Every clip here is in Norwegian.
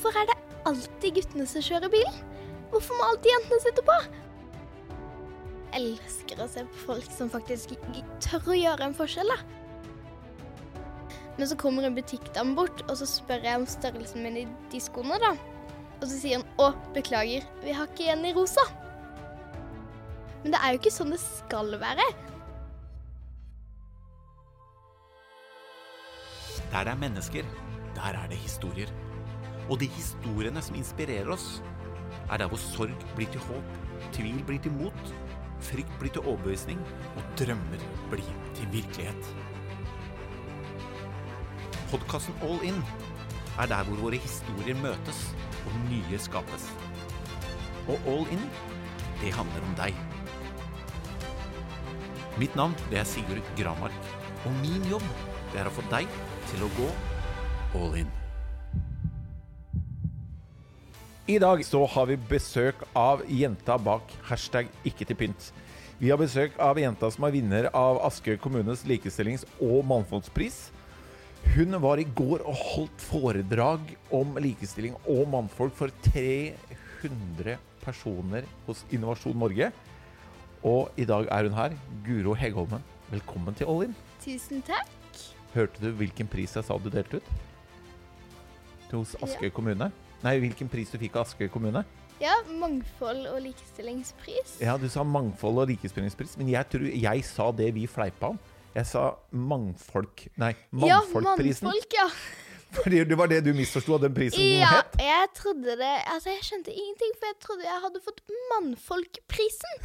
Hvorfor er det alltid guttene som kjører bilen? Hvorfor må alltid jentene sitte på? Jeg elsker å se på folk som faktisk tør å gjøre en forskjell, da. Men så kommer en butikkdame bort, og så spør jeg om størrelsen min i de skoene, da. Og så sier han 'Å, beklager, vi har ikke en i rosa'. Men det er jo ikke sånn det skal være. Der det er mennesker, der er det historier. Og de historiene som inspirerer oss, er der hvor sorg blir til håp, tvil blir til mot, frykt blir til overbevisning, og drømmer blir til virkelighet. Podkasten All In er der hvor våre historier møtes og nye skapes. Og All In, det handler om deg. Mitt navn det er Sigurd Gramark, og min jobb det er å få deg til å gå all in. I dag så har vi besøk av jenta bak hashtag ikke til pynt. Vi har besøk av jenta som er vinner av Askøy kommunes likestillings- og mannfolkspris. Hun var i går og holdt foredrag om likestilling og mannfolk for 300 personer hos Innovasjon Norge. Og i dag er hun her. Guro Hegholmen, velkommen til All In. Tusen takk. Hørte du hvilken pris jeg sa du delte ut? Hos Askøy kommune? Nei, hvilken pris du fikk av Askøy kommune? Ja, mangfold og likestillingspris. Ja, du sa mangfold og likestillingspris, men jeg tror jeg sa det vi fleipa om. Jeg sa mangfolk... Nei, Ja, mannfolkprisen. mannfolk, ja. Fordi det var det du misforsto av den prisen Ja, het? jeg trodde det Altså, jeg skjønte ingenting, for jeg trodde jeg hadde fått mannfolkprisen.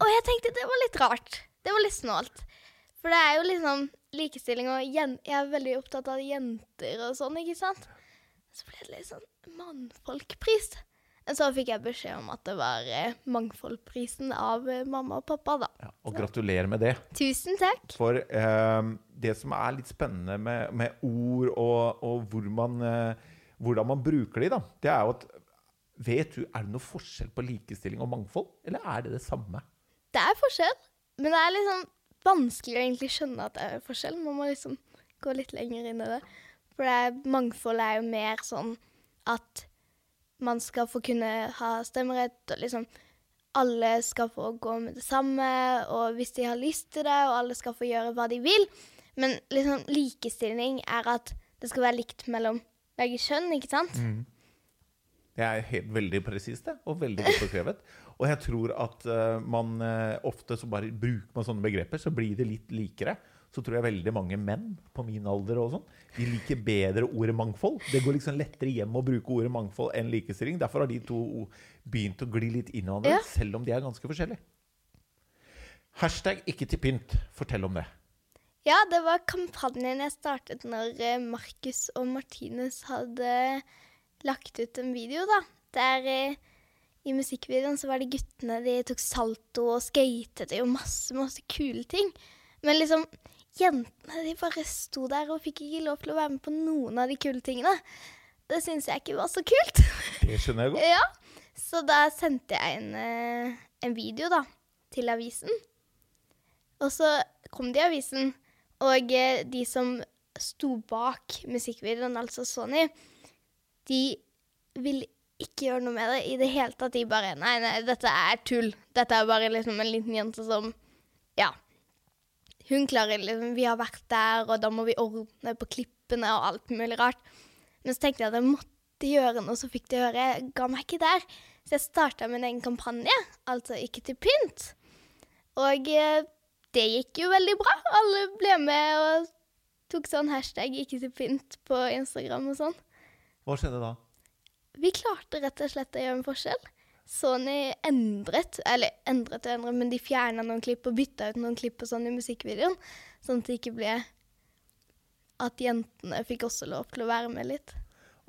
Og jeg tenkte det var litt rart. Det var litt snålt. For det er jo liksom likestilling og jen Jeg er veldig opptatt av jenter og sånn, ikke sant? Så ble det litt sånn mannfolkpris. Så fikk jeg beskjed om at det var eh, mangfoldprisen av eh, mamma og pappa, da. Ja, og gratulerer med det. Tusen takk. For eh, det som er litt spennende med, med ord og, og hvor man, eh, hvordan man bruker de, da, det er jo at Vet du, Er det noe forskjell på likestilling og mangfold, eller er det det samme? Det er forskjell, men det er liksom vanskelig å egentlig skjønne at det er forskjell. Man må liksom gå litt lenger inn i det. For det mangfold er jo mer sånn at man skal få kunne ha stemmerett, og liksom alle skal få gå med det samme, og hvis de har lyst til det, og alle skal få gjøre hva de vil. Men liksom likestilling er at det skal være likt mellom begge kjønn, ikke sant? Det er helt veldig presist det, og veldig godt beskrevet. Og jeg tror at uh, man uh, ofte så bare bruker man sånne begreper, så blir det litt likere. Så tror jeg veldig mange menn på min alder og sånn, de liker bedre ordet mangfold. Det går liksom lettere hjem å bruke ordet mangfold enn likestilling. Derfor har de to begynt å gli litt inn i hverandre, Ja. selv om de er ganske forskjellige. Hashtag ikke til pynt. Fortell om det. Ja, det var kampanjen jeg startet når eh, Markus og Martinus hadde lagt ut en video, da. Der eh, i musikkvideoen så var det guttene, de tok salto og skatet og masse, masse kule ting. Men liksom, jentene de bare sto der og fikk ikke lov til å være med på noen av de kule tingene. Det syns jeg ikke var så kult. Det skjønner jeg godt. Ja, så da sendte jeg en, eh, en video da, til avisen. Og så kom det i avisen, og eh, de som sto bak musikkvideoen, altså Sony, de ville ikke gjøre noe med det i det hele tatt. De bare Nei, nei, dette er tull. Dette er bare liksom en liten jente som. Hun klarer liksom Vi har vært der, og da må vi ordne på klippene og alt mulig rart. Men så tenkte jeg at jeg måtte gjøre noe, så fikk de høre. Jeg ga meg ikke der. Så jeg starta min egen kampanje, altså Ikke til pynt. Og eh, det gikk jo veldig bra. Alle ble med og tok sånn hashtag ikke til pynt på Instagram og sånn. Hva skjedde da? Vi klarte rett og slett å gjøre en forskjell. Sony endret, eller endret og endret, men de fjerna noen klipp og bytta ut noen klipp og sånn i musikkvideoen, sånn at det ikke ble at jentene fikk også lov til å være med litt.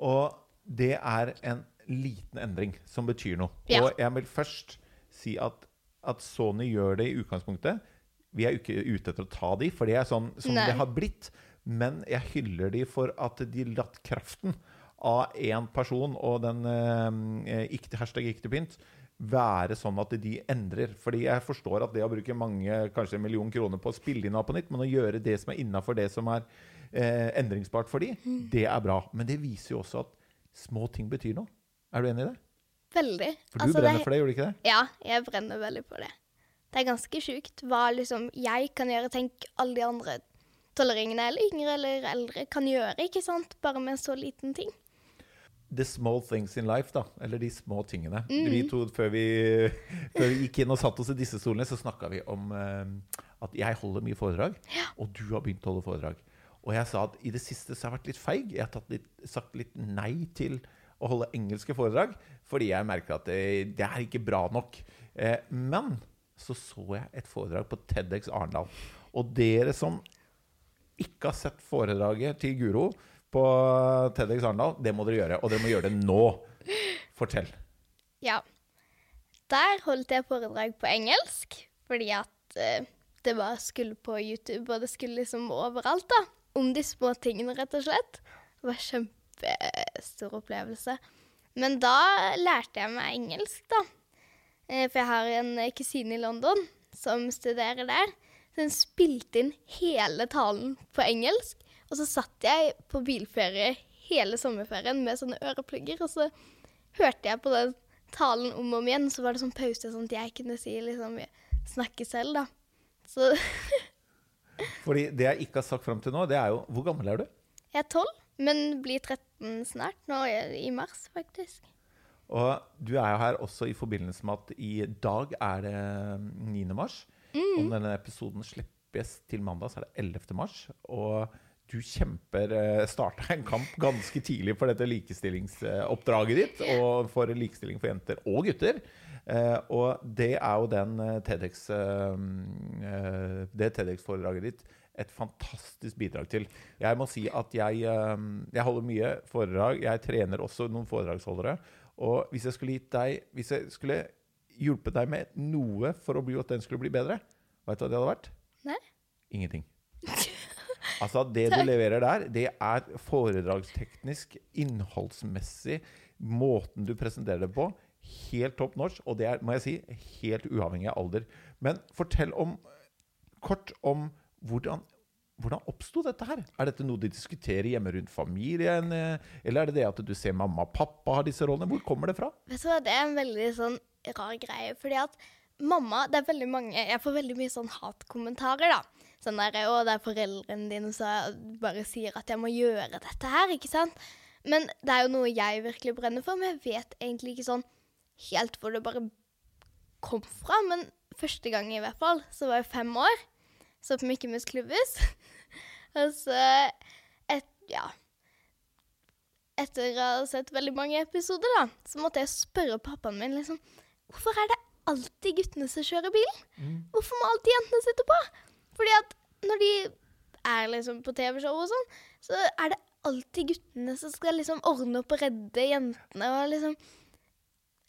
Og det er en liten endring som betyr noe. Ja. Og jeg vil først si at, at Sony gjør det i utgangspunktet. Vi er ikke ute etter å ta de, for det er sånn som Nei. det har blitt. Men jeg hyller de for at de latt kraften av én person og den eh, ikke, hashtag ikke pynt være sånn at de endrer. Fordi jeg forstår at det å bruke mange, kanskje en million kroner på å spille inn av på nytt, men å gjøre det som er innafor det som er eh, endringsbart for de, det er bra. Men det viser jo også at små ting betyr noe. Er du enig i det? Veldig. For du Altså, det- brenner for det, gjør du ikke det? Ja, jeg brenner veldig på det. Det er ganske sjukt hva liksom jeg kan gjøre. Tenk alle de andre tolvåringene eller yngre eller eldre kan gjøre, ikke sant? Bare med en så liten ting. The small things in life, da. Eller de små tingene. Mm. Vi to, før vi, før vi gikk inn og satte oss i disse stolene, så snakka vi om uh, at jeg holder mye foredrag, og du har begynt å holde foredrag. Og jeg sa at i det siste så har jeg vært litt feig. Jeg har litt, sagt litt nei til å holde engelske foredrag, fordi jeg merker at det, det er ikke bra nok. Eh, men så så jeg et foredrag på TEDX Arendal. Og dere som ikke har sett foredraget til Guro på TEDX Arendal, det må dere gjøre. Og dere må gjøre det nå. Fortell. Ja. Der holdt jeg foredrag på engelsk, fordi at eh, det bare skulle på YouTube, og det skulle liksom overalt, da. Om de små tingene, rett og slett. Det var en kjempestor opplevelse. Men da lærte jeg meg engelsk, da. Eh, For jeg har en eh, kusine i London som studerer der. Så hun spilte inn hele talen på engelsk. Og så satt jeg på bilferie hele sommerferien med sånne øreplugger, og så hørte jeg på den talen om og om igjen. Så var det sånn pause, sånn at jeg kunne si liksom snakke selv, da. Så Fordi det jeg ikke har sagt fram til nå, det er jo Hvor gammel er du? jeg er tolv, men blir 13 snart. Nå i mars, faktisk. Og du er jo her også i forbindelse med at i dag er det 9. mars. Om denne episoden slippes til mandag, så er det 11. mars. Og du kjemper eh, Starta en kamp ganske tidlig for dette likestillingsoppdraget ditt. Og for likestilling for jenter og gutter. Eh, og det er jo den eh, TEDx Det TEDx-foredraget ditt et fantastisk bidrag til. Jeg må si at jeg, jeg holder mye foredrag. Jeg trener også noen foredragsholdere. Og hvis jeg skulle gitt deg Hvis jeg skulle hjulpet deg med noe for å bli, at den skulle bli bedre, vet du hva det hadde vært? Nei? Ingenting. Altså, det du leverer der, det er foredragsteknisk, innholdsmessig, måten du presenterer det på, helt topp norsk, og det er, må jeg si, helt uavhengig av alder. Men fortell om, kort om hvordan hvordan oppsto dette her? Er dette noe de diskuterer hjemme rundt familien? eh, Eller er det det at du ser mamma og pappa har disse rollene? Hvor kommer det fra? Vet du hva, det er en veldig sånn rar greie, fordi at mamma, det er veldig mange, jeg får veldig mye sånn hatkommentarer da. Sånn der, å, det er foreldrene dine som bare sier at jeg må gjøre dette her, ikke sant? Men det er jo noe jeg virkelig brenner for, men jeg vet egentlig ikke sånn helt hvor det bare kom fra. Men første gang i hvert fall, så var jeg fem år, så på Mikke Mus klubbhus. Og så, et, ja, etter å ha sett veldig mange episoder, da, så måtte jeg spørre pappaen min liksom Hvorfor er det alltid guttene som kjører bil? Hvorfor må alltid jentene sitte på? Fordi at når de er liksom på TV-show og sånn, så er det alltid guttene som skal liksom ordne opp og redde jentene og liksom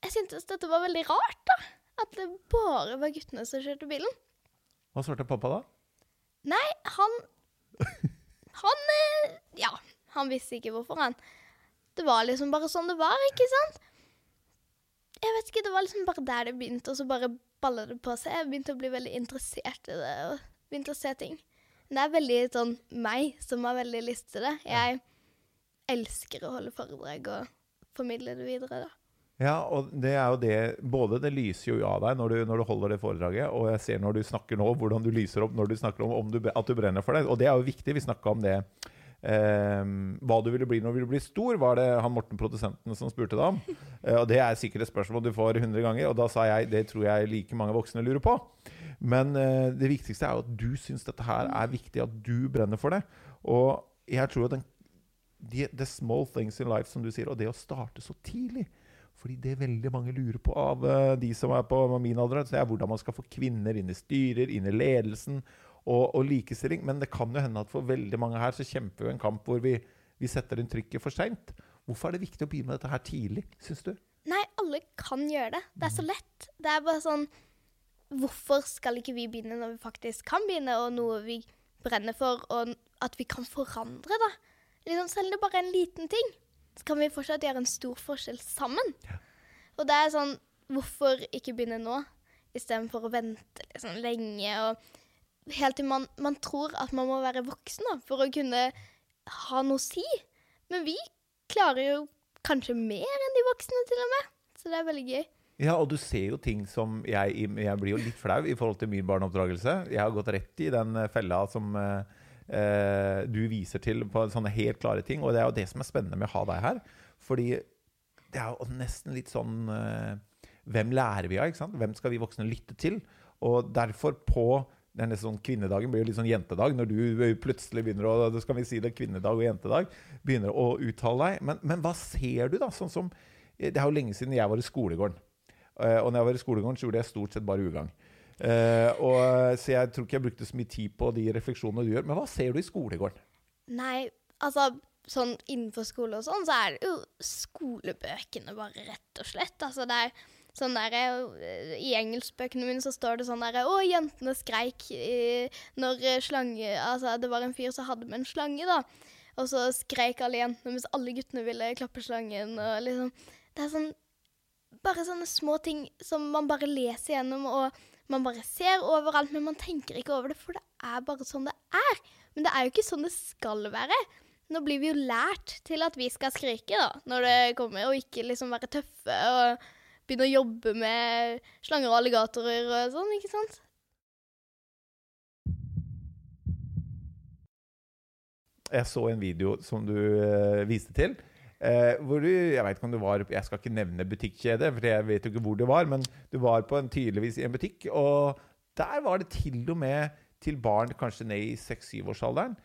Jeg syntes dette var veldig rart, da. At det bare var guttene som kjørte bilen. Hva svarte pappa da? Nei, han Han eh, Ja, han visste ikke hvorfor, han. Det var liksom bare sånn det var, ikke sant? Jeg vet ikke, det var liksom bare der det begynte, og så bare balla det på seg. Jeg begynte å bli veldig interessert i det, og begynte å se ting. Men det er veldig sånn meg som har veldig lyst til det. Jeg elsker å holde foredrag og formidle det videre, da. Ja, og det er jo det Både det lyser jo av deg når du, når du holder det foredraget, og jeg ser når du snakker nå, hvordan du lyser opp når du snakker om, om du, at du brenner for det. Og det er jo viktig. Vi snakka om det. Eh, hva du ville bli når du ville bli stor, var det han Morten produsenten som spurte deg om. Eh, og det er sikkert et spørsmål du får 100 ganger, og da sa jeg det tror jeg like mange voksne lurer på. Men eh, det viktigste er jo at du syns dette her er viktig, at du brenner for det. Og jeg tror at den, the, the small things in life, som du sier, og det å starte så tidlig fordi det veldig mange lurer på av eh, de som er på min alder, det er hvordan man skal få kvinner inn i styrer, inn i ledelsen og, og likestilling. Men det kan jo hende at for veldig mange her så kjemper vi en kamp hvor vi, vi setter inn trykket for seint. Hvorfor er det viktig å begynne med dette her tidlig, syns du? Nei, alle kan gjøre det. Det er så lett. Det er bare sånn Hvorfor skal ikke vi begynne når vi faktisk kan begynne, og noe vi brenner for, og at vi kan forandre, da? Liksom, selv om det bare er en liten ting, så kan vi fortsatt gjøre en stor forskjell sammen. Og det er sånn Hvorfor ikke begynne nå, istedenfor å vente liksom lenge og Helt til man, man tror at man må være voksen da, for å kunne ha noe å si. Men vi klarer jo kanskje mer enn de voksne, til og med. Så det er veldig gøy. Ja, og du ser jo ting som jeg, jeg blir jo litt flau i forhold til min barneoppdragelse. Jeg har gått rett i den eh, fella som eh, eh, du viser til på sånne helt klare ting. Og det er jo det som er spennende med å ha deg her. Fordi det er jo nesten litt sånn eh, Hvem lærer vi av? ikke sant? Hvem skal vi voksne lytte til? Og derfor på det er nesten sånn Kvinnedagen blir jo litt sånn jentedag når du plutselig begynner å det skal vi si det, kvinnedag og jentedag, begynner å uttale deg. Men, men hva ser du, da? Sånn som, Det er jo lenge siden jeg var i skolegården. Uh, og når jeg var i skolegården, så gjorde jeg stort sett bare ugagn. Uh, og, så jeg tror ikke jeg brukte så mye tid på de refleksjonene du gjør. Men hva ser du i skolegården? Nei, altså sånn innenfor skole og sånn, så er det jo skolebøkene, bare rett og slett. Altså det er sånn der, eh, I engelskbøkene mine så står det sånn derre Å, jentene skreik når slange Altså, det var en fyr som hadde med en slange, da. Og så skreik alle jentene mens alle guttene ville klappe slangen, og liksom Det er sånn bare sånne små ting som man bare leser gjennom, og man bare ser overalt, men man tenker ikke over det, for det er bare sånn det er. Men det er jo ikke sånn det skal være. Nå blir vi jo lært til at vi skal skrike, da, når det kommer, og ikke liksom være tøffe og begynne å jobbe med slanger og alligatorer og sånn, ikke sant? Jeg så en video som du uh, viste til. Eh, hvor du, Jeg vet ikke om du var Jeg skal ikke nevne butikkjede, for jeg vet jo ikke hvor du var. Men du var på en, tydeligvis i en butikk, og der var det til og med til barn kanskje ned i 6-7-årsalderen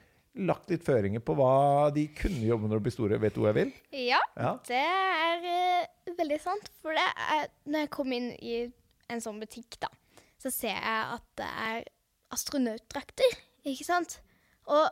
lagt litt føringer på hva de kunne jobbe når de blir store. Vet du hvor jeg vil? Ja, ja. det er uh, veldig sant. For det er, når jeg kom inn i en sånn butikk, da, så ser jeg at det er astronautdrakter, ikke sant? Og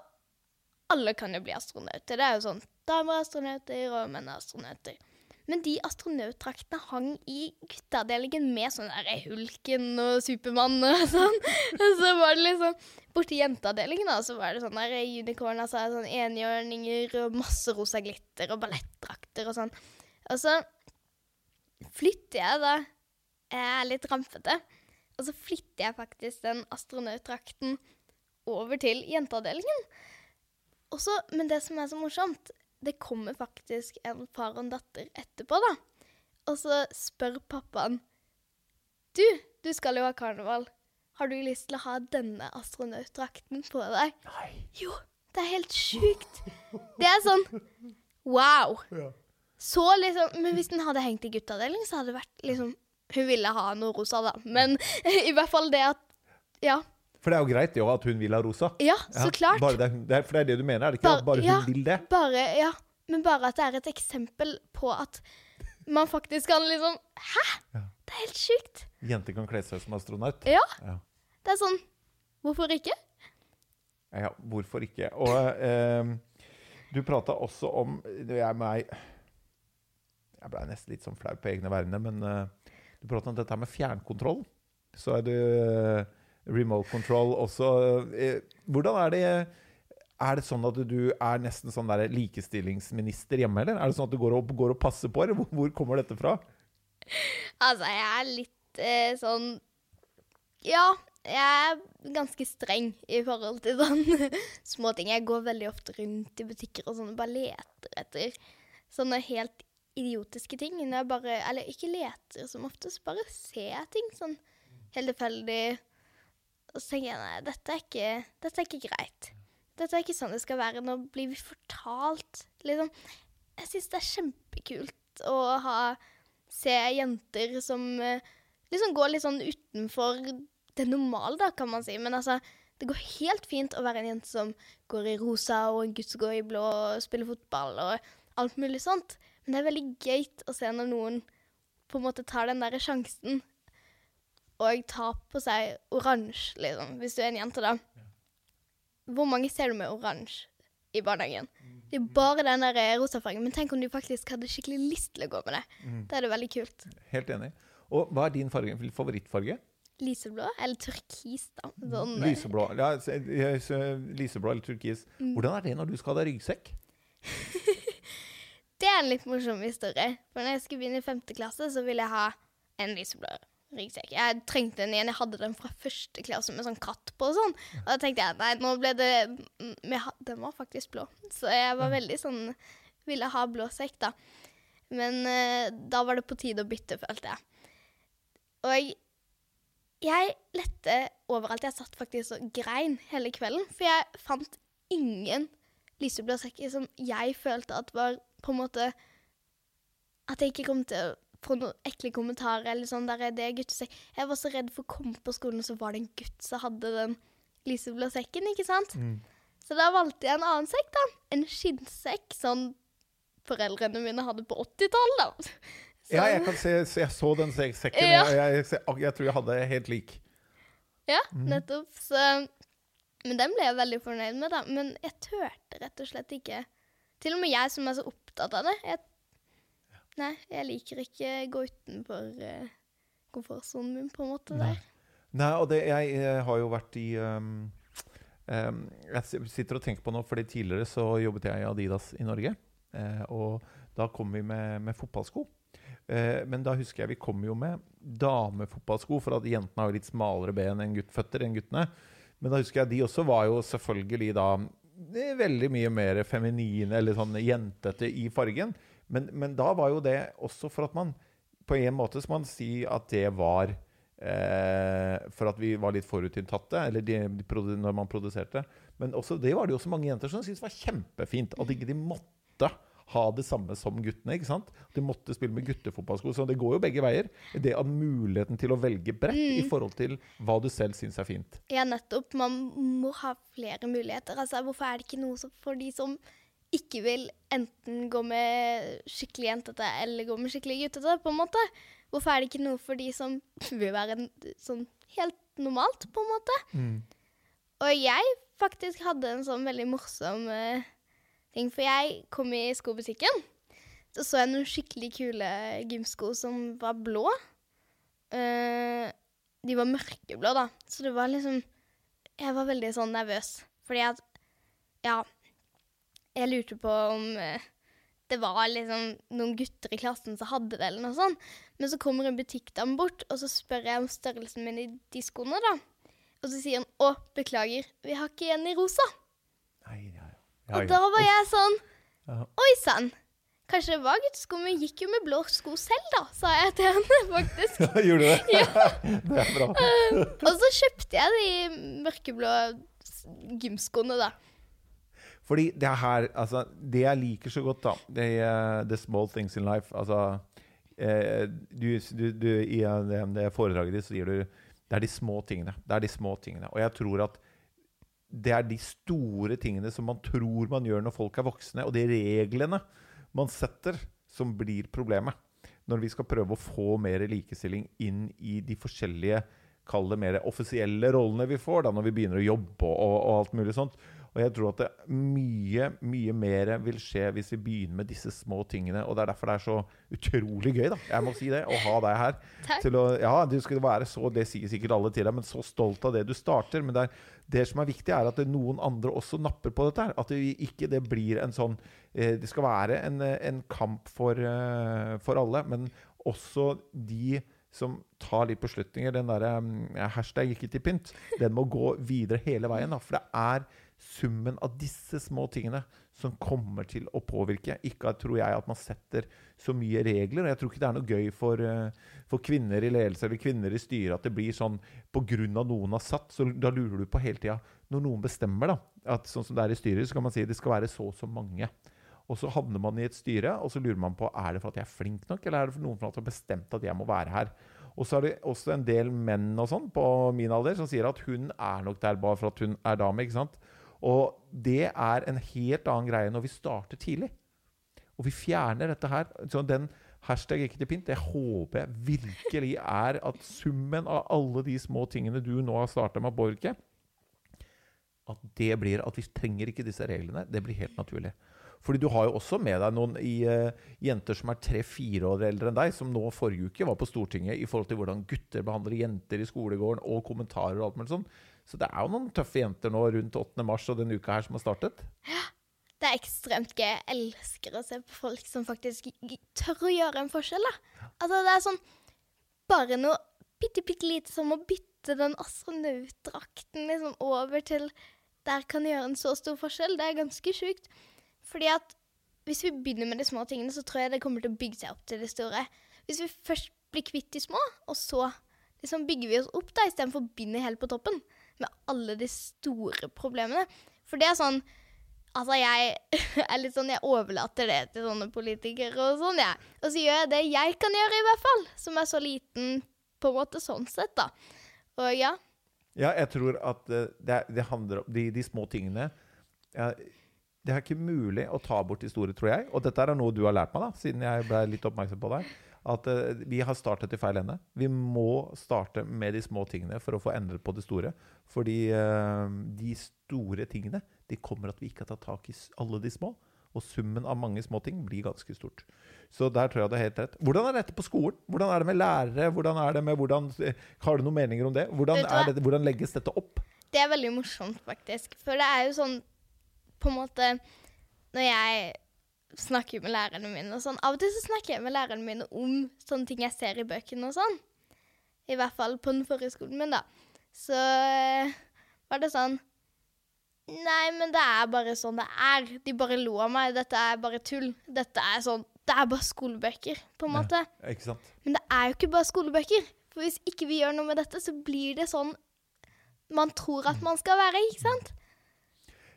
alle kan jo bli astronauter. Det er jo sånn damer astronauter og menneastronauter. Men de astronautdraktene hang i gutteavdelingen med sånn der Hulken og Supermann og sånn. Og så var det liksom Borti jenteavdelingen da, så var det sånn der unicorn, altså sånn enhjørninger og masse rosa glitter og ballettdrakter og sånn. Og så flytter jeg da Jeg er litt rampete. Og så flytter jeg faktisk den astronautdrakten over til jenteavdelingen. Også, men det som er så morsomt, det kommer faktisk en far og en datter etterpå, da. Og så spør pappaen Du, du skal jo ha karneval. Har du lyst til å ha denne astronautdrakten på deg? Nei. Jo, det er helt sjukt. Det er sånn wow. Ja. Så liksom Men hvis den hadde hengt i gutteavdeling, så hadde det vært liksom Hun ville ha noe rosa, da. Men i hvert fall det at Ja. For det er jo greit jo at hun vil ha rosa. Ja, så klart. Det, det for det er det du mener, er det ikke? Bare, bare hun vil det? Bare, ja. Men bare at det er et eksempel på at man faktisk kan liksom Hæ?! Ja. Det er helt sjukt. Jenter kan kle seg som astronaut? Ja. ja. Det er sånn Hvorfor ikke? Ja, hvorfor ikke? Og eh, du prata også om Jeg meg Jeg blei nesten litt sånn flau på egne vegne, men eh, du prata om dette med fjernkontroll. Så er du remote control også. Eh, hvordan er det er det sånn at du er nesten sånn der likestillingsminister hjemme, eller? Er det sånn at du går og, går og passer på, eller hvor, kommer dette fra? Altså, jeg er litt eh, sånn Ja, jeg er ganske streng i forhold til sånne småting. Jeg går veldig ofte rundt i butikker og sånn bare leter etter sånne helt idiotiske ting. Når jeg bare Eller ikke leter som oftest, bare ser ting sånn helt tilfeldig. Og så tenker jeg nei, dette er ikke, dette er ikke greit. Dette er ikke sånn det skal være. Nå blir vi fortalt liksom. Jeg syns det er kjempekult å ha, se jenter som eh, liksom går litt sånn utenfor det normale, da, kan man si. Men altså, det går helt fint å være en jente som går i rosa, og en gutt som går i blå og spiller fotball og alt mulig sånt. Men det er veldig gøy å se når noen på en måte tar den derre sjansen og tar på seg oransje, liksom, hvis du er en jente, da. Hvor mange ser du med oransje i barnehagen? Det er bare den der rosa rosafargen. Men tenk om du faktisk hadde skikkelig lyst til å gå med det. Mm. Da er det veldig kult. Helt enig. Og hva er din farge, favorittfarge? Lyseblå eller turkis, da. Sånn, eh, lyseblå. Ja, lyseblå eller turkis. Mm. Hvordan er det når du skal ha deg ryggsekk? det er en litt morsom historie. For når jeg skulle begynne i femte klasse, så ville jeg ha en lyseblå ryggsekk. Jeg trengte den igjen. Jeg hadde den fra første klasse med sånn katt på og sånn. Og da tenkte jeg nei, nå ble det Den var faktisk blå. Så jeg var veldig sånn Ville ha blå sekk, da. Men uh, da var det på tide å bytte, følte jeg. Og jeg lette overalt. Jeg satt faktisk og grein hele kvelden, for jeg fant ingen lyseblå sekker som jeg følte at var på en måte At jeg ikke kom til å få noen ekle kommentarer eller sånn der er det guttesekk. Jeg var så redd for å komme på skolen, og så var det en gutt som hadde den lyseblå sekken, ikke sant? Mm. Så da valgte jeg en annen sekk, da. En skinnsekk, sånn foreldrene mine hadde på 80-tallet, da. Så- Ja, jeg kan se, Jeg så den sekken. Ja. og Jeg, jeg, jeg tror jeg hadde helt lik. Ja, nettopp. Så Men den ble jeg veldig fornøyd med, da. Men jeg turte rett og slett ikke. Til og med jeg som er så opptatt av det. Jeg, nei, jeg liker ikke gå utenfor uh, komfortsonen min, på en måte. der. Nei, og det, jeg, jeg, har jo vært i um, um, Jeg sitter og tenker på noe, fordi tidligere så jobbet jeg i Adidas i Norge. Uh, og da kom vi med, med fotballsko. Uh, men da husker jeg vi kom jo med damefotballsko, for at jentene har jo litt smalere ben enn gutt, føtter enn guttene. Men da husker jeg de også var jo selvfølgelig da eh, veldig mye mer feminine, eller sånn jentete i fargen. Men, men da var jo det også for at man På en måte skal man si at det var eh, for at vi var litt forutinntatte, eller de, de når man produserte. Men også, det var det jo også mange jenter som syntes var kjempefint. At ikke de måtte ha det samme som guttene. ikke sant? De måtte spille med guttefotballsko. Så det går jo begge veier. Det at muligheten til å velge bredt i forhold til hva du selv syns er fint. Ja, nettopp. Man må ha flere muligheter. Altså, hvorfor er det ikke noe for de som ikke vil enten gå med skikkelig jentete eller gå med skikkelig guttete, på en måte? Hvorfor er det ikke noe for de som vil være sånn helt normalt, på en måte? Og jeg faktisk hadde en sånn veldig morsom uh, ting, for jeg kom i skobutikken. Så så jeg noen skikkelig kule gymsko som var blå. Uh, de var mørkeblå, da. Så det var liksom Jeg var veldig sånn nervøs. Fordi at Ja. Jeg lurte på om eh, det var liksom noen gutter i klassen som hadde det, eller noe sånt. Men så kommer en butikkdame bort, og så spør jeg om størrelsen min i de skoene, da. Og så sier han 'Å, beklager, vi har ikke en i rosa'. Nei, ja, ja. Og da var jeg sånn Oi sann. Kanskje det var guttesko, men gikk jo med blå sko selv, da, sa jeg til henne, faktisk. Gjorde du det? ja. det er bra. Og så kjøpte jeg de mørkeblå gymskoene, da. Fordi det er her Altså, det jeg liker så godt, da Det er the small things in life. Altså eh, du, du, du, I eh, det foredraget ditt sier du det er de små tingene. Det er de små tingene. Og jeg tror at det er de store tingene som man tror man gjør når folk er voksne, og de reglene man setter, som blir problemet. Når vi skal prøve å få mer likestilling inn i de forskjellige Kall det mer offisielle rollene vi får da når vi begynner å jobbe og, og alt mulig sånt. Og jeg tror at det mye, mye mer vil skje hvis vi begynner med disse små tingene. Og det er derfor det er så utrolig gøy, da. Jeg må si det. Å ha deg her. Å, ja, du skal være så Det sier sikkert alle til deg, men så stolt av det du starter. Men det, er, det som er viktig, er at noen andre også napper på dette. her At det ikke det blir en sånn eh, Det skal være en, en kamp for, eh, for alle, men også de som tar litt beslutninger. Den derre mm, hashtag 'ikke til pynt', den må gå videre hele veien. Da, for det er summen av disse små tingene som kommer til å påvirke. Ikke tror jeg at man setter så mye regler. og Jeg tror ikke det er noe gøy for, eh, for kvinner i ledelse eller kvinner i styre at det blir sånn pga. noen har satt. Så da lurer du på hele tida Når noen bestemmer, da, at sånn som det er i styret, så kan man si det skal være så og så mange. Og så havner man i et styre, og så lurer man på er det for at jeg er flink nok, eller er det for noen at har bestemt at jeg må være her. Og så er det også en del menn og sånn på min alder som sier at hun er nok der bare for at hun er dame. ikke sant? Og det er en helt annen greie når vi starter tidlig. Og vi fjerner dette her. Så den hashtag ikke til pynt, det håper jeg virkelig er at summen av alle de små tingene du nå har starta med, Borge, at det blir at vi trenger ikke disse reglene. Det blir helt naturlig. Fordi du har jo også med deg noen i, uh, jenter som er tre-fire år eldre enn deg, som nå forrige uke var på Stortinget i forhold til hvordan gutter behandler jenter i skolegården, og kommentarer og alt mulig sånn. Så det er jo noen tøffe jenter nå rundt 8. mars og denne uka her som har startet. Ja, Det er ekstremt gøy. Jeg elsker å se på folk som faktisk tør å gjøre en forskjell. da. Altså, det er sånn Bare noe bitte, bitte lite som å bytte den astronautdrakten liksom over til Der kan gjøre en så stor forskjell. Det er ganske sjukt. Fordi at hvis vi begynner med de små tingene, så tror jeg det kommer til å bygge seg opp til det store. Hvis vi først blir kvitt de små, og så liksom bygger vi oss opp da, istedenfor å begynne helt på toppen med alle de store problemene. For det er sånn Altså, jeg er litt sånn Jeg overlater det til sånne politikere og sånn, jeg. Og så gjør jeg det jeg kan gjøre, i hvert fall. Som er så liten, på en måte, sånn sett, da. Og ja. Ja, jeg tror at eh, det, det handler om de, de små tingene. Ja, det er ikke mulig å ta bort de store, tror jeg. Og dette er noe du har lært meg, da, siden jeg ble litt oppmerksom på deg. At eh, vi har startet i feil ende. Vi må starte med de små tingene for å få endret på det store. Fordi eh, de store tingene de kommer at vi ikke har tatt tak i alle de små. Og summen av mange små ting blir ganske stort. Så der tror jeg det er helt rett. Hvordan er dette på skolen? Hvordan er det med lærere? Hvordan er det med hvordan, Har du noen meninger om det? Hvordan, er det, hvordan legges dette opp? Det er veldig morsomt, faktisk. For det er jo sånn På en måte Når jeg snakker med lærerne mine og sånn Av og til så snakker jeg med lærerne mine om sånne ting jeg ser i bøkene og sånn. I hvert fall på den forrige skolen min, da. Så eh, var det sånn Nei, men det er bare sånn det er. De bare lo av meg. Dette er bare tull. Dette er sånn Det er bare skolebøker, på en måte. Ikke sant? Men det er jo ikke bare skolebøker. For hvis ikke vi gjør noe med dette, så blir det sånn man tror at man skal være, ikke sant?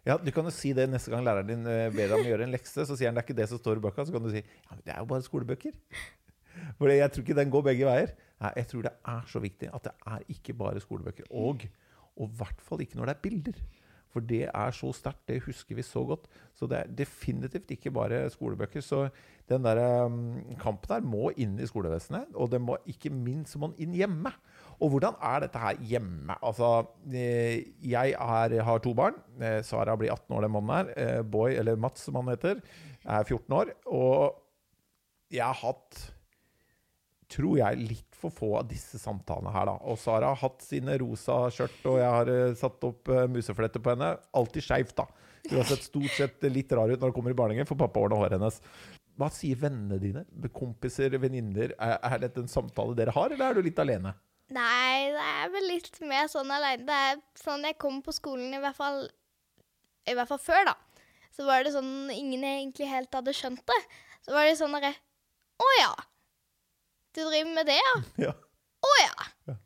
Ja, Du kan jo si det neste gang læreren din eh, ber deg om å gjøre en lekse. Så sier han det er ikke det som står i bøka. Så kan du si ja, men det er jo bare skolebøker. For jeg tror ikke den går begge veier. Nei, jeg tror det er så viktig at det er ikke bare skolebøker. Og i hvert fall ikke når det er bilder. For det er så sterkt. Det husker vi så godt. Så det er definitivt ikke bare skolebøker. Så den der um, kampen der må inn i skolevesenet. Og må ikke minst må den inn hjemme. Og hvordan er dette her hjemme? Altså, eh, jeg er, har to barn. Eh, Sara blir 18 år den måneden her. Eh, Boy, eller Mats som han heter, er 14 år. Og jeg har hatt tror jeg, litt for få av disse samtalene her, da. Og Sara har hatt sine rosa skjørt, og jeg har satt opp uh, musefletter på henne. Alltid skeivt, da. Hun har sett stort sett litt rar ut når hun kommer i barnehagen, for pappa ordner håret hennes. Hva sier vennene dine? Kompiser, venninner? Er, er dette en samtale dere har, eller er du litt alene? Nei, det er vel litt mer sånn aleine. Det er sånn jeg kom på skolen, i hvert fall I hvert fall før, da. Så var det sånn ingen egentlig helt hadde skjønt det. Så var det sånn derre Å ja. Du driver med det, ja? Ja. Å ja. Ja.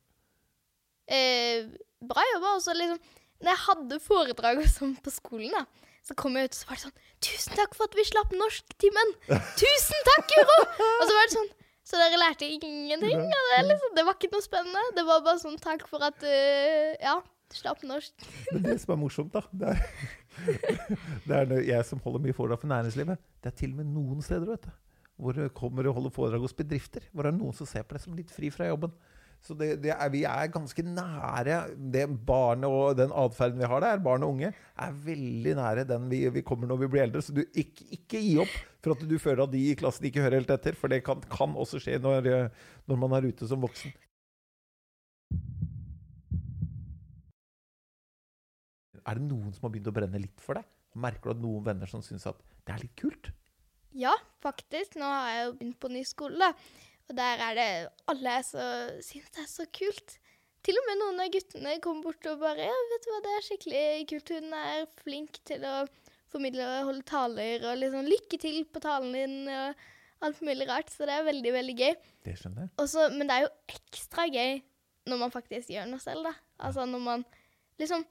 Eh, bra jobba. Og så liksom Når jeg hadde foredrag og sånn på skolen, da, så kom jeg ut, og så var det sånn Tusen takk for at vi slapp norsktimen! Tusen takk, Guro! Og så var det sånn Så dere lærte ingenting? av det, liksom, det var ikke noe spennende. Det var bare sånn takk for at uh, Ja, slapp norsk. Men det som er morsomt, da Det er, det er jeg som holder mye foredrag for næringslivet. Det er til og med noen steder vet du, hvor det kommer og holder foredrag hos bedrifter. Hvor det er noen som ser på det som litt fri fra jobben. Så det, det er, vi er ganske nære det barnet og den atferden vi har der, barn og unge, er veldig nære den vi, vi kommer når vi blir eldre. Så du ikke, ikke gi opp for at du føler at de i klassen ikke hører helt etter. For det kan, kan også skje når, eh, når man er ute som voksen. Er det noen som har begynt å brenne litt for deg? Merker du at noen venner som syns at det er litt kult? Ja, faktisk. Nå har jeg jo begynt på ny skole, da. Og der er det Alle så, syns det er så kult. Til og med noen av guttene kommer bort og bare Ja, vet du hva, det er skikkelig kult. Hun er flink til å formidle og holde taler, og liksom lykke til på talen din, og alt mulig rart. Så det er veldig, veldig gøy. Det skjønner jeg. Også, men det er jo ekstra gøy når man faktisk gjør noe selv, da. Altså når man liksom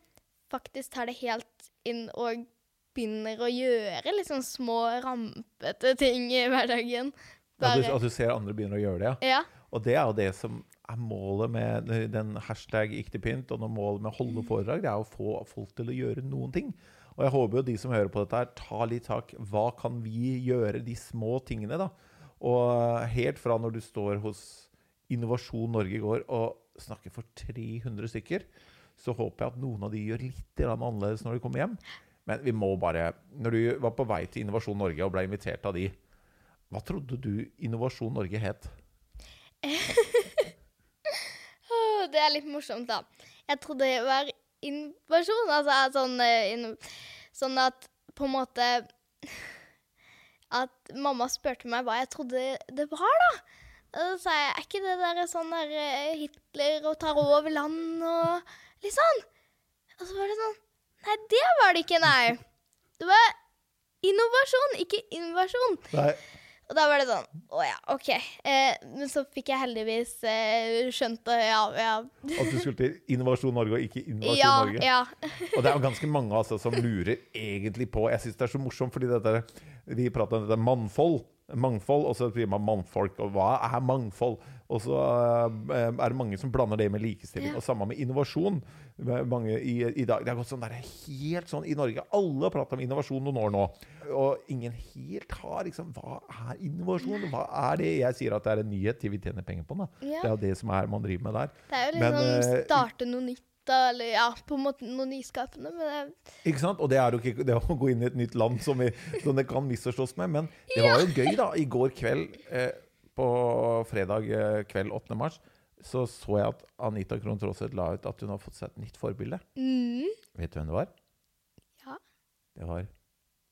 faktisk tar det helt inn og begynner å gjøre liksom små, rampete ting i hverdagen. At du, at du ser andre begynner å gjøre det, ja. Og det er jo det som er målet med den hashtag ikke til pynt, og når målet med å holde foredrag, det er å få folk til å gjøre noen ting. Og jeg håper jo de som hører på dette her, tar litt tak. Hva kan vi gjøre, de små tingene, da? Og helt fra når du står hos Innovasjon Norge i går og snakker for 300 stykker, så håper jeg at noen av de gjør litt annerledes når de kommer hjem. Men vi må bare Når du var på vei til Innovasjon Norge og ble invitert av de, hva trodde du Innovasjon Norge het? Det er litt morsomt, da. Jeg trodde det var innovasjon. Altså sånn, eh, inno- sånn at på en måte At mamma spurte meg hva jeg trodde det var, da. Og så sa jeg er ikke det der sånn der eh, Hitler og tar over land og litt sånn? Og så var det sånn Nei, det var det ikke, nei. Det var Innovasjon, ikke invasjon. Nei. Og da var det sånn Å ja, OK. Eh, men så fikk jeg heldigvis eh, skjønt det, ja. ja. At du skulle til Innovasjon Norge og ikke Innovasjon Ja, Norge. ja. Og det er jo ganske mange altså, som lurer egentlig på Jeg syns det er så morsomt, fordi dette, vi prater om dette mannfold. Mangfold, og så sier man mannfolk. Og hva er mangfold? Og så eh, er det mange som blander det med likestilling. Ja. Og samme med innovasjon. Mange i, i dag, Det har gått sånn der, helt sånn i Norge. Alle har pratet om innovasjon noen år nå. Og ingen helt har liksom Hva er innovasjon? Hva er det? Jeg sier at det er en nyhet til vi tjener penger på den. Ja. Det er jo det som er man driver med der. Det er jo Men, liksom eh, starte noe nytt, da, eller ja, på en måte noe nyskapende. Men det, Ikke sant? Og det er jo ikke det å gå inn i et nytt land som, vi, som det kan misforstås med. Men det var jo gøy, da. I går kveld, eh, på fredag eh, kveld 8. mars, så så jeg at Anita Krohn Traaseth la ut at hun har fått seg et nytt forbilde. mm, Vet du hvem det var? Ja. Det var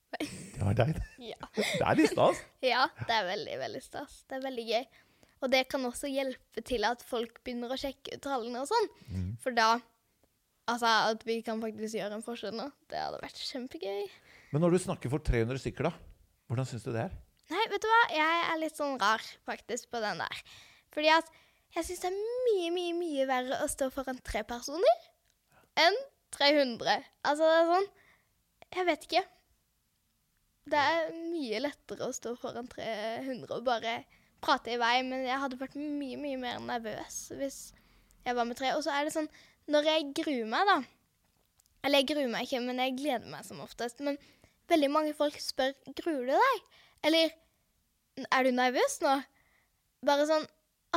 Det var deg. ja. Det er litt stas. ja, det er veldig, veldig stas. Det er veldig gøy. Og det kan også hjelpe til at folk begynner å sjekke ut tallene og sånn. Mm. For da Altså, at vi kan faktisk gjøre en forskjell nå, det hadde vært kjempegøy. Men når du snakker for 300 stykker, da, hvordan syns du det er? Nei, vet du hva? Jeg er litt sånn rar faktisk på den der. Fordi at jeg syns det er mye, mye, mye verre å stå foran tre personer enn 300. Altså, det er sånn Jeg vet ikke. Det er mye lettere å stå foran 300 og bare prate i vei, men jeg hadde vært mye, mye mer nervøs hvis jeg var med tre. Og så er det sånn Når jeg gruer meg, da Eller jeg gruer meg ikke, men jeg gleder meg som oftest. Men veldig mange folk spør gruer du deg. Eller er du nervøs nå? Bare sånn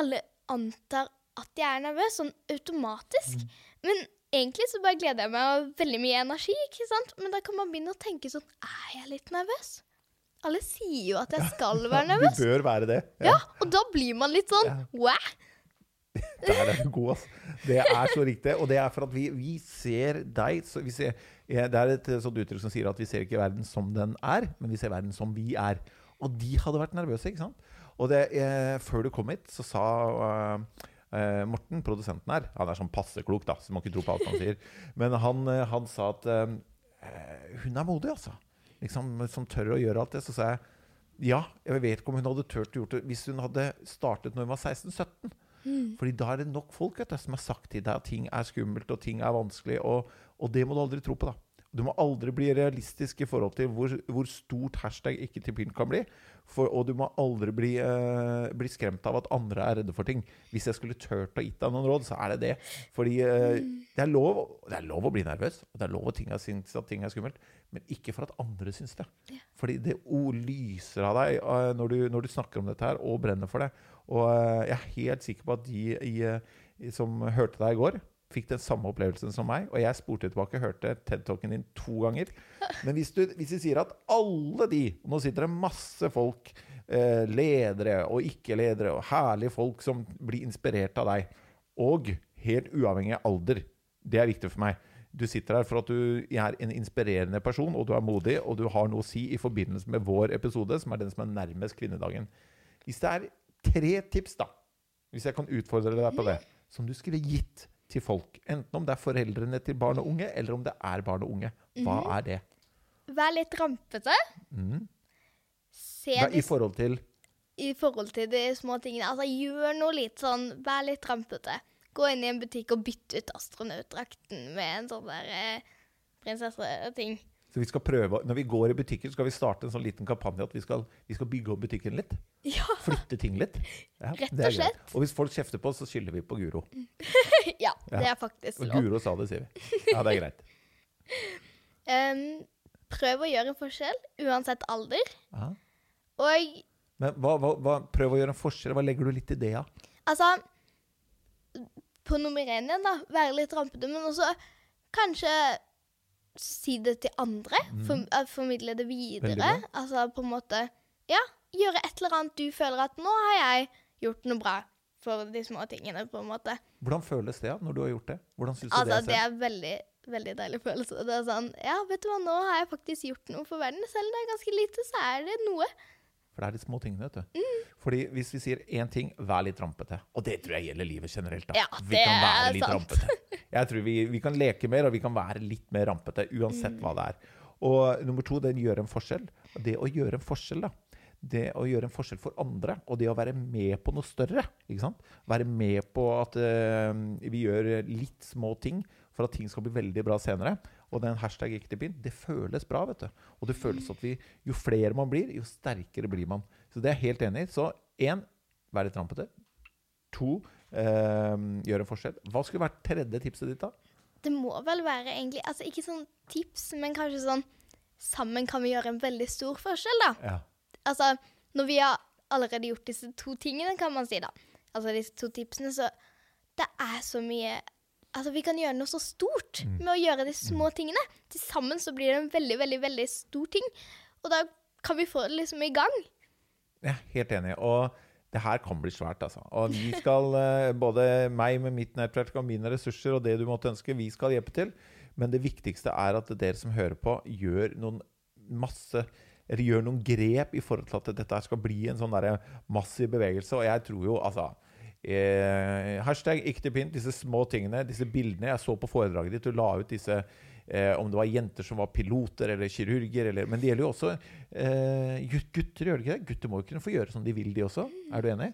Alle antar at jeg er nervøs, sånn automatisk. Men egentlig så bare gleder jeg meg og veldig mye energi, ikke sant? Men da kan man begynne å tenke sånn Er jeg litt nervøs? Alle sier jo at jeg skal være nervøs. Du bør være det. Ja, og da blir man litt sånn Ja. Wow! Der er du god, altså. Det er så riktig. Og det er for at vi, vi ser deg vi ser, Det er et sånt uttrykk som sier at vi ser ikke verden som den er, men vi ser verden som vi er. Og de hadde vært nervøse, ikke sant? Og det, eh, før du kom hit, så sa eh, eh, Morten, produsenten her Han er sånn passe klok, da, så må ikke tro på alt han sier. Men han, eh, han sa at eh, hun er modig, altså. Liksom, som tør å gjøre alt det. Så sa jeg ja, jeg vet ikke om hun hadde turt å gjort det hvis hun hadde startet når hun var 16-17. Fordi da er det nok folk vet du, som har sagt til deg at ting er skummelt og ting er vanskelig. Og, og det må du aldri tro på. da. Du må aldri bli realistisk i forhold til hvor, hvor stort hashtag ikke til pynt kan bli. For, og du må aldri bli, uh, bli skremt av at andre er redde for ting. Hvis jeg skulle turt å gitt deg noen råd, så er det det. Fordi uh, det, er lov, det er lov å bli nervøs, og det er lov å ting, synes at ting er skummelt. Men ikke for at andre syns det. Fordi det lyser av deg uh, når, du, når du snakker om dette her og brenner for det. Og jeg er helt sikker på at de i, som hørte deg i går, fikk den samme opplevelsen som meg. Og jeg spurte tilbake hørte TED-talken din to ganger. Men hvis, du, hvis du sier at alle de og Nå sitter det masse folk, eh, ledere og ikke-ledere, og herlige folk som blir inspirert av deg. Og helt uavhengig av alder. Det er viktig for meg. Du sitter her for at du er en inspirerende person, og du er modig, og du har noe å si i forbindelse med vår episode, som er den som er nærmest kvinnedagen. Hvis det er tre tips, da, hvis jeg kan utfordre deg på det, som du skulle gitt til folk, enten om det er foreldrene til barn og unge, eller om det er barn og unge, hva er det? Vær litt rampete. Mm. Se Hva, I forhold til i forhold til de små tingene. Altså, gjør noe litt sånn, vær litt rampete. Gå inn i en butikk og bytte ut astronautdrakten med en sånn der eh, prinsesseting. Så vi skal prøve, Når vi går i butikken, skal vi starte en sånn liten kampanje at vi skal, vi skal bygge opp butikken litt. Ja. Flytte ting litt. Ja, Rett det og greit. slett. Og hvis folk kjefter på oss, så skylder vi på Guro. ja, det er faktisk Og lov. Guro sa det, sier vi. Ja, det er greit. um, prøv å gjøre en forskjell, uansett alder. Aha. Og Men hva, hva, hva, prøv å gjøre en forskjell. Hva legger du litt i det, ja? altså På nummer én igjen, da. Være litt rampete, men også kanskje si det til andre. For, eh, formidle det videre. Altså på en måte Ja, gjøre et eller annet du føler at nå har jeg gjort noe bra for de små tingene, på en måte. Hvordan føles det når du har gjort det? Hvordan synes du Altså, det det er? er veldig, veldig deilig følelse. Det er sånn Ja, vet du hva, nå har jeg faktisk gjort noe for verden. Selv om det er ganske lite, så er det noe. For det er de små tingene, vet du. Mm. Fordi hvis vi sier én ting, vær litt rampete. Og det tror jeg gjelder livet generelt. da. Ja, vi det kan være er litt sant. rampete. Jeg tror vi, vi kan leke mer, og vi kan være litt mer rampete. Uansett hva det er. Og nummer to, den gjør en forskjell. det å gjøre en forskjell, da. Det å gjøre en forskjell for andre, og det å være med på noe større. ikke sant? Være med på at uh, vi gjør litt små ting for at ting skal bli veldig bra senere. Og den hashtag ikke det føles bra, vet du. Og det føles at vi, jo flere man blir, jo sterkere blir man. Så det er jeg helt enig i. Så én, vær litt rampete. To, gjør en forskjell. Hva skulle vært tredje tipset ditt, da? Det må vel være egentlig Altså ikke sånn tips, men kanskje sånn Sammen kan vi gjøre en veldig stor forskjell, da. Ja. Altså, når vi har allerede gjort disse to tingene, kan man si, da. Altså disse to tipsene, så Det er så mye Altså, vi kan gjøre noe så stort med å gjøre de små tingene. Til sammen så blir det en veldig, veldig, veldig stor ting. Og da kan vi få det liksom i gang. Jeg er helt enig. Og det her kan bli svært, altså. Og vi skal, eh, både meg med mitt nettverk og mine ressurser og det du måtte ønske, vi skal hjelpe til. Men det viktigste er at dere som hører på, gjør noen masse eller gjør noen grep i forhold til at dette skal bli en sånn der massiv bevegelse. Og jeg tror jo, altså eh, Hashtag ikke til pynt, disse små tingene, disse bildene. Jeg så på foredraget ditt, du la ut disse eh, om det var jenter som var piloter eller kirurger. Eller, men det gjelder jo også eh, gutter, gjør det ikke det? Gutter må jo kunne få gjøre som de vil, de også. Er du enig?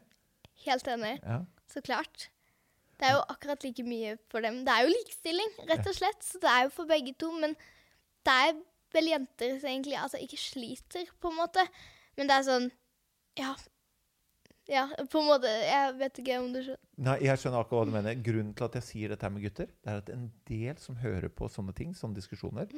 Helt enig. Ja. Så klart. Det er jo akkurat like mye for dem. Det er jo likestilling, rett og slett. Så det er jo for begge to. Men det er vel jenter som egentlig altså, ikke sliter, på en måte. Men det er sånn Ja. Ja, på en måte. Jeg vet ikke om du skjønner. Nei, jeg skjønner akkurat hva du mener. Grunnen til at jeg sier dette med gutter, det er at en del som hører på sånne ting, sånne diskusjoner,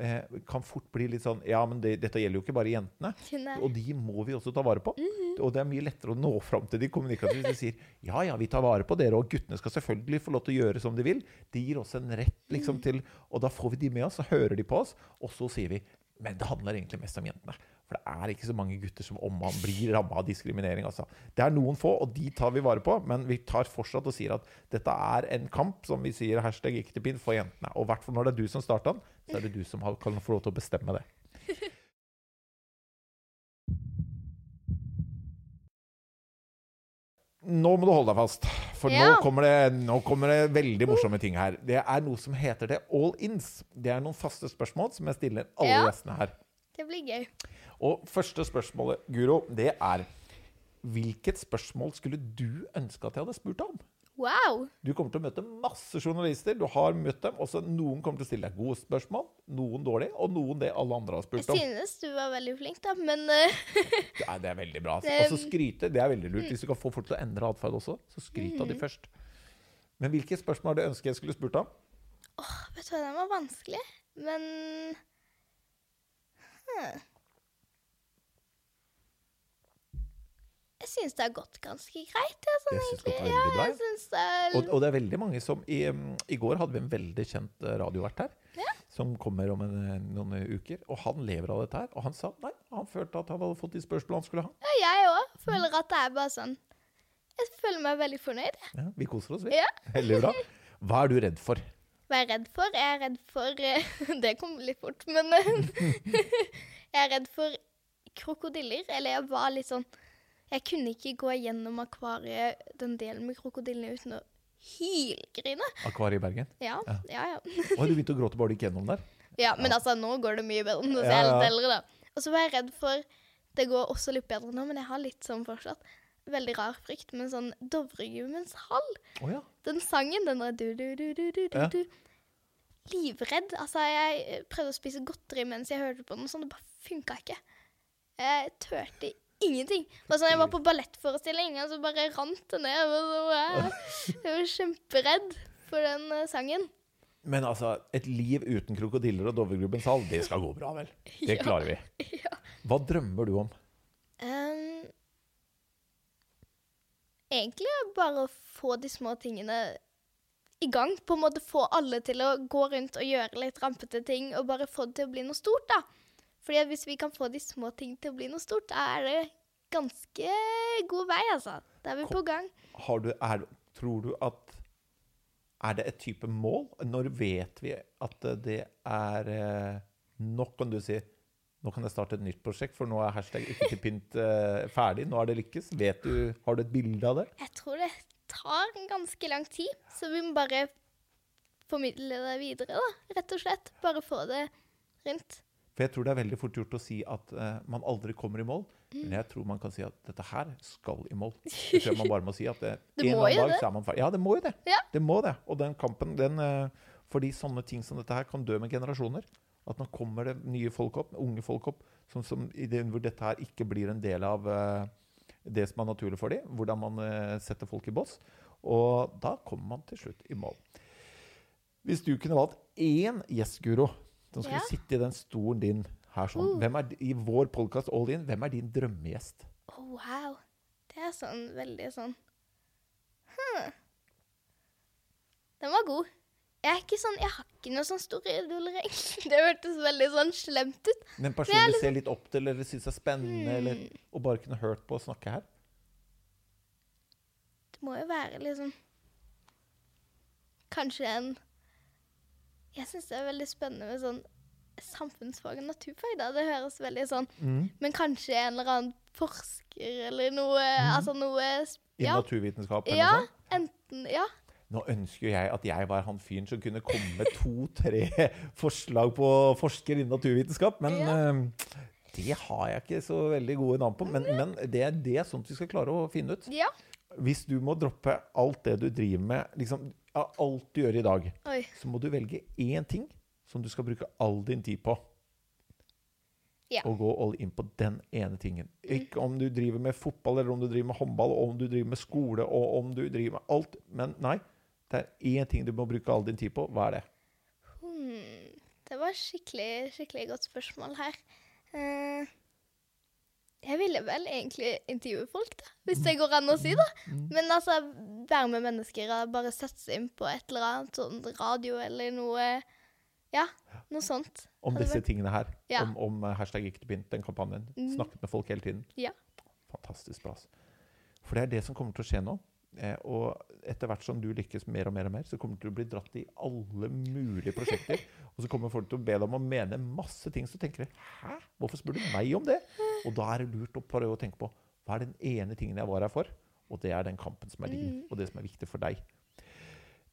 eh, kan fort bli litt sånn Ja, men det, dette gjelder jo ikke bare jentene. Nei. Og de må vi også ta vare på. Og det er mye lettere å nå fram til de kommunikativt hvis de sier ja, ja, vi tar vare på dere, og guttene skal selvfølgelig få lov til å gjøre som de vil. Det gir oss en rett liksom til Og da får vi de med oss, så hører de på oss, og så sier vi men det handler egentlig mest om jentene. For det er ikke så mange gutter som om man blir ramma av diskriminering. Altså. Det er noen få, og de tar vi vare på, men vi tar fortsatt og sier at dette er en kamp, som vi sier hashtag ikke til pinn, for jentene. Og i hvert fall når det er du som starter den, så er det du som kan få lov til å bestemme det. Nå må du holde deg fast, for nå, kommer det, nå kommer det veldig morsomme ting her. Det er noe som heter det all-ins. Det er noen faste spørsmål som jeg stiller alle Ja. gjestene her. Det blir gøy. Og første spørsmålet, Guro, det er Hvilket spørsmål skulle du ønske at jeg hadde spurt om? Wow. Du kommer til å møte masse journalister. Du har møtt dem. Også noen kommer til å stille deg gode spørsmål, noen dårlige, og noen det alle andre har spurt om. Jeg synes du var veldig flink, da, men eh, Ja, det er veldig bra. Altså, skryte. Det er veldig lurt. Hvis du kan få folk til å endre atferd også, så skryt av de først. Men hvilke spørsmål har du ønsket jeg skulle spurt om? Åh, Vet du hva, den var vanskelig. Men Hm. Jeg syns det har gått ganske greit. Jeg, sånn, Det synes egentlig. gått veldig ja, bra, Ja, det er Og, og det er veldig mange som I, um, I går hadde vi en veldig kjent eh, radiovert her. Som kommer om en, eh, noen uker. Og han lever av dette her. Og han sa nei, han følte at han hadde fått de spørsmålene han skulle ha. Ja, jeg òg føler at det er bare sånn Jeg føler meg veldig fornøyd. Ja, vi koser oss, vi. Ja. Veldig bra. Hva er du redd for? Hva er jeg redd for? Jeg er redd for eh, Det kom litt fort, men Jeg er redd for krokodiller. Eller jeg var litt sånn Jeg kunne ikke gå gjennom akvariet den delen med krokodillene uten å hylgrine. Akvariet i Bergen. Ja, Ja. ja. ja. har du begynte å gråte bare du gikk gjennom der? Ja, men altså, nå går det mye bedre. Nå ser Ja, jeg litt eldre, da. Og så var jeg redd for Det går også litt bedre nå, men jeg har litt sånn fortsatt veldig rar frykt, men sånn Dovregubbens hall. Oh, ja. Den sangen, den der du, du, du, du, du, du, Ja. Livredd. Altså, jeg prøvde å spise godteri mens jeg hørte på den, sånn det bare funka ikke. Jeg turte ingenting. Var sånn, jeg var på ballettforestilling, og så bare rant det ned. og så var Jeg jeg var kjemperedd for den eh, sangen. Men altså, et liv uten krokodiller og Dovregubbens hall, det skal gå bra, vel? Det klarer vi. Hva drømmer du om? Um, egentlig bare å få de små tingene i gang. På en måte få alle til å gå rundt og gjøre litt rampete ting, og bare få det til å bli noe stort, da. Fordi hvis vi kan få de små ting til å bli noe stort, da er det ganske god vei, altså. Da er vi på gang. Har du, er, tror du at Er det et type mål? Når vet vi at det er eh, nok, kan du si Nå kan jeg starte et nytt prosjekt, for nå er hashtag ikke til pynt uh, ferdig. Nå er det lykkes. Vet du, Har du et bilde av det? Jeg tror det tar en ganske lang tid, så vi må bare formidle det videre, da. Rett og slett. Bare få det rundt. For jeg tror det er veldig fort gjort å si at uh, man aldri kommer i mål. Men jeg tror man kan si at dette her skal i mål. Det tror jeg man bare må si at det, Det en eller dag det. så er man ferdig. Ja, det må jo det. Ja. Det må det. Og den kampen, den uh, Fordi sånne ting som dette her kan dø med generasjoner. At nå kommer det nye folk opp, unge folk opp, som, som i det, hvor dette her ikke blir en del av uh, det som er naturlig for dem. Hvordan man eh, setter folk i bås. Og da kommer man til slutt i mål. Hvis du kunne valgt én gjestguro som skal Ja. sitte i den stolen din her sånn, Uh. hvem er, i vår podkast All In, hvem er din drømmegjest? Oh, wow. Det er sånn veldig sånn Hm. Den var god. Jeg er ikke sånn, jeg har ikke noen sånn store idoler, egentlig. Det hørtes veldig sånn slemt ut. Men personen du liksom... du ser litt opp til, eller syns er spennende, Hmm. eller og bare kunne hørt på å snakke her? Det må jo være liksom Kanskje en Jeg syns det er veldig spennende med sånn samfunnsfag og naturfag. da. Det høres veldig sånn Mm. Men kanskje en eller annen forsker eller noe Altså noe ja. I naturvitenskap eller ja noe sånt? enten Ja. Nå ønsker jeg at jeg var han fyren som kunne komme med to-tre forslag på forsker innen naturvitenskap, men Ja. eh, det har jeg ikke så veldig gode navn på. Men, men det, er- det sånt vi skal klare å finne ut. Ja. Hvis du må droppe alt det du driver med, liksom, ja, alt du gjør i dag, Oi. så må du velge én ting som du skal bruke all din tid på. Ja. Og gå all in på den ene tingen. Ikke om du driver med fotball, eller om du driver med håndball, og om du driver med skole, og om du driver med alt. Men nei, det er én ting du må bruke all din tid på. Hva er det? Hmm. Det var skikkelig, skikkelig godt spørsmål her. Eh, jeg ville vel egentlig intervjue folk, da, hvis det går an å si det. Men altså, være med mennesker og bare seg inn på et eller annet sånn radio eller noe Ja, noe sånt. Om disse tingene her. Ja. Om, om eh, hashtag ikke pynt, den kampanjen. Mhm. Snakket med folk hele tiden. Ja. Fantastisk bra. For det er det som kommer til å skje nå. Eh, og etter hvert som du lykkes mer og mer, og mer, så kommer du til å bli dratt i alle mulige prosjekter. og så kommer folk til å be deg om å mene masse ting, så tenker du Hæ? Hvorfor spør du meg om det? Og da er det lurt å prøve å tenke på hva er den ene tingen jeg var her for? Og det er den kampen som er din, og det som er viktig for deg.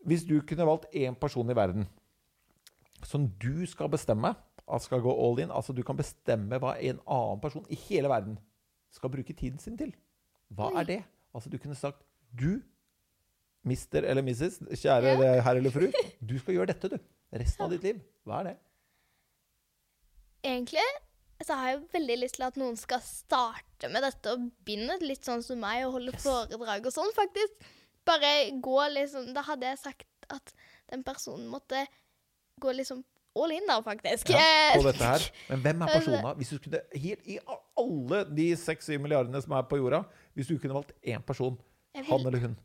Hvis du kunne valgt én person i verden som du skal bestemme at skal gå all in, altså du kan bestemme hva en annen person i hele verden skal bruke tiden sin til. Hva er det? Altså du kunne sagt du, mister eller missis, kjære Ja. herr eller fru, du skal gjøre dette, du. Resten av ditt liv. Hva er det? Egentlig så har jeg veldig lyst til at noen skal starte med dette og begynne litt sånn som meg og holde Yes. foredrag og sånn, faktisk. Bare gå liksom Da hadde jeg sagt at den personen måtte gå liksom all in, da, faktisk. Ja, Eh, på dette her. Men hvem er personen da? Hvis du skulle, helt i alle de 6-7 milliardene som er på jorda, hvis du kunne valgt én person, Jeg han eller hun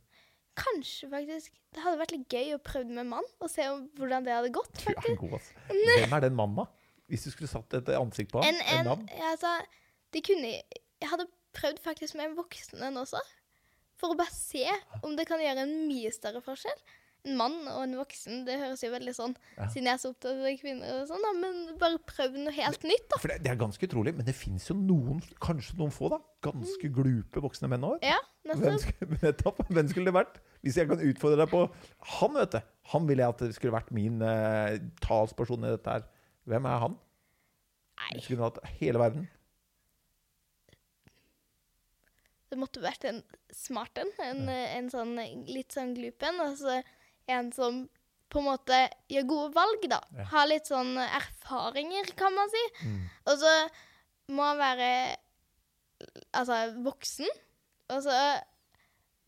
Kanskje, faktisk. Det hadde vært litt gøy å prøve med mann og se om, hvordan det hadde gått. Du er god, ass. Hvem er den da? Hvis du skulle satt et ansikt på ham? En, En en, navn? altså, de kunne Jeg hadde prøvd faktisk med en voksen en også. For å bare se om det kan gjøre en mye større forskjell. En mann og en voksen, det høres jo veldig sånn Ja. Siden jeg er så opptatt av kvinner og sånn, da. Men bare prøv noe helt nytt, da. For det, det er ganske utrolig, men det fins jo noen, kanskje noen få, da. Ganske glupe voksne menn òg. Ja, nettopp. nettopp. Hvem skulle det vært? Hvis jeg kan utfordre deg på Han, vet du. Han ville jeg at det skulle vært min eh, talsperson i dette her. Hvem er han? Nei, Du skulle hatt hele verden. det måtte vært en smart en. En, ja. en sånn litt sånn glup en. Altså en som på en måte gjør gode valg, da. Ja. Har litt sånn erfaringer, kan man si. Mm. Og så må han være altså voksen. Og så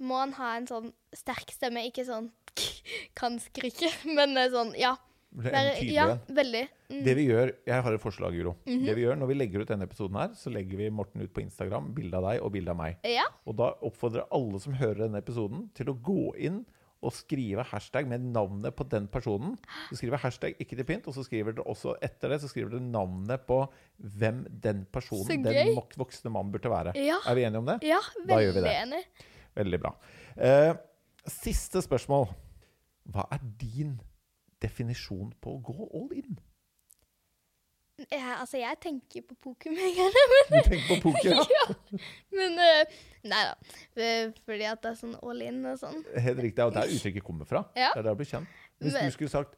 må han ha en sånn sterk stemme, ikke sånn kan skrike, men eh, sånn ja. Tydelig ja, veldig. Mm. Det vi gjør, Jeg har et forslag, Guro. Mhm. Det vi gjør Når vi legger ut denne episoden, her, så legger vi Morten ut på Instagram bilde av deg og bilde av meg. Ja. Og da oppfordrer alle som hører denne episoden, til å gå inn og skrive hashtag med navnet på den personen. Du skriver hashtag ikke til pynt, og så skriver dere også etter det så skriver dere navnet på hvem den personen, den voksne mannen, burde være. Ja. Er vi enige om det? ja, veldig enig. Veldig bra. Eh, siste spørsmål. Hva er din definisjon på å gå all in? Ja, altså, jeg tenker på poker med en gang. Du tenker på poker, ja? Men uh, Nei da. Eh, Fordi at det er sånn all in og sånn. Helt riktig. Og der uttrykket kommer fra. Ja. Det er der det blir kjent. Hvis Men- du skulle sagt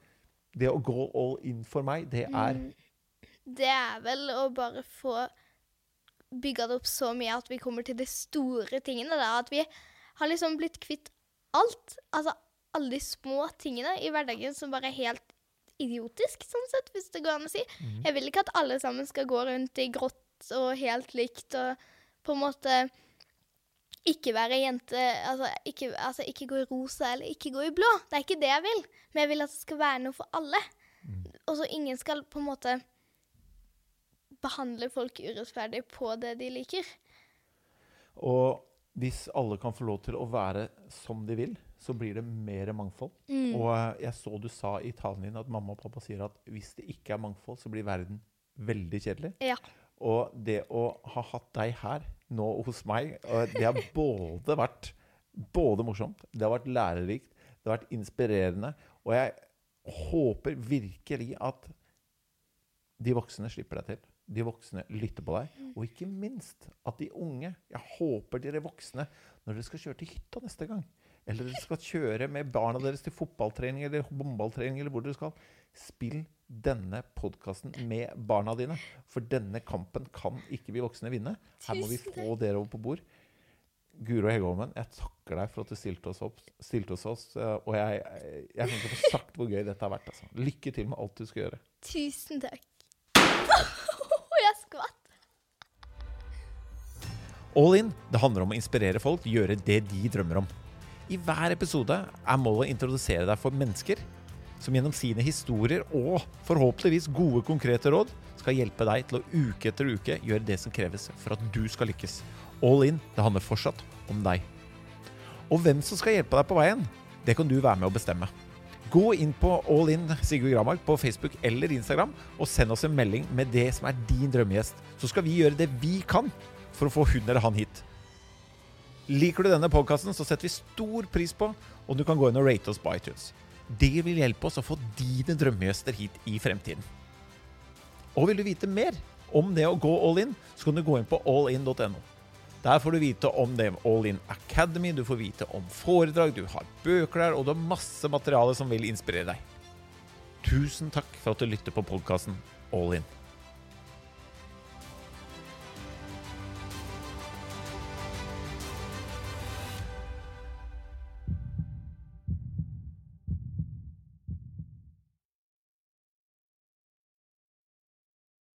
det å gå all in for meg, det er Mm, det er vel å bare få bygga det opp så mye at vi kommer til de store tingene. Da. At vi har liksom blitt kvitt alt. Altså alle de små tingene i hverdagen som bare er helt idiotisk, sånn sett, hvis det går an å si. Jeg vil ikke at alle sammen skal gå rundt i grått og helt likt og på en måte ikke være jente altså ikke, altså ikke gå i rosa eller ikke gå i blå. Det er ikke det jeg vil. Men jeg vil at det skal være noe for alle. Og så ingen skal på en måte behandle folk urettferdig på det de liker. Og hvis alle kan få lov til å være som de vil, så blir det mer mangfold. Mm. Og jeg så du sa i talen din at mamma og pappa sier at hvis det ikke er mangfold, så blir verden veldig kjedelig. Ja. Og det å ha hatt deg her nå hos meg, det har både vært både morsomt, det har vært lærerikt, det har vært inspirerende. Og jeg håper virkelig at de voksne slipper deg til. De voksne lytter på deg. Og ikke minst at de unge Jeg håper dere voksne, når dere skal kjøre til hytta neste gang, eller dere skal kjøre med barna deres til fotballtrening eller håndballtrening, eller hvor dere skal, spill denne podkasten med barna dine. For denne kampen kan ikke vi voksne vinne. Her må vi få dere over på bord. Guro Hegholmen, jeg takker deg for at du stilte oss opp. Stilte oss oss eh, og jeg, jeg kan ikke få sagt hvor gøy dette har vært. Altså. Lykke til med alt du skal gjøre. Tusen takk. jeg skvatt. All in det handler om å inspirere folk til å gjøre det de drømmer om. I hver episode er målet å introdusere deg for mennesker som gjennom sine historier og forhåpentligvis gode, konkrete råd skal hjelpe deg til å uke etter uke gjøre det som kreves for at du skal lykkes. All in det handler fortsatt om deg. Og hvem som skal hjelpe deg på veien, det kan du være med å bestemme. Gå inn på All in Sigurd Gramark på Facebook eller Instagram og send oss en melding med det som er din drømmegjest. Så skal vi gjøre det vi kan for å få hun eller han hit. Liker du denne podkasten, så setter vi stor pris på om du kan gå inn og rate oss på iTunes. Det vil hjelpe oss å få dine drømmegjester hit i fremtiden. Og vil du vite mer om det å gå all in, så kan du gå inn på allin.no. Der får du vite om det All In Academy, du får vite om foredrag, du har bøker der, og du har masse materiale som vil inspirere deg. Tusen takk for at du lytter på podkasten All In.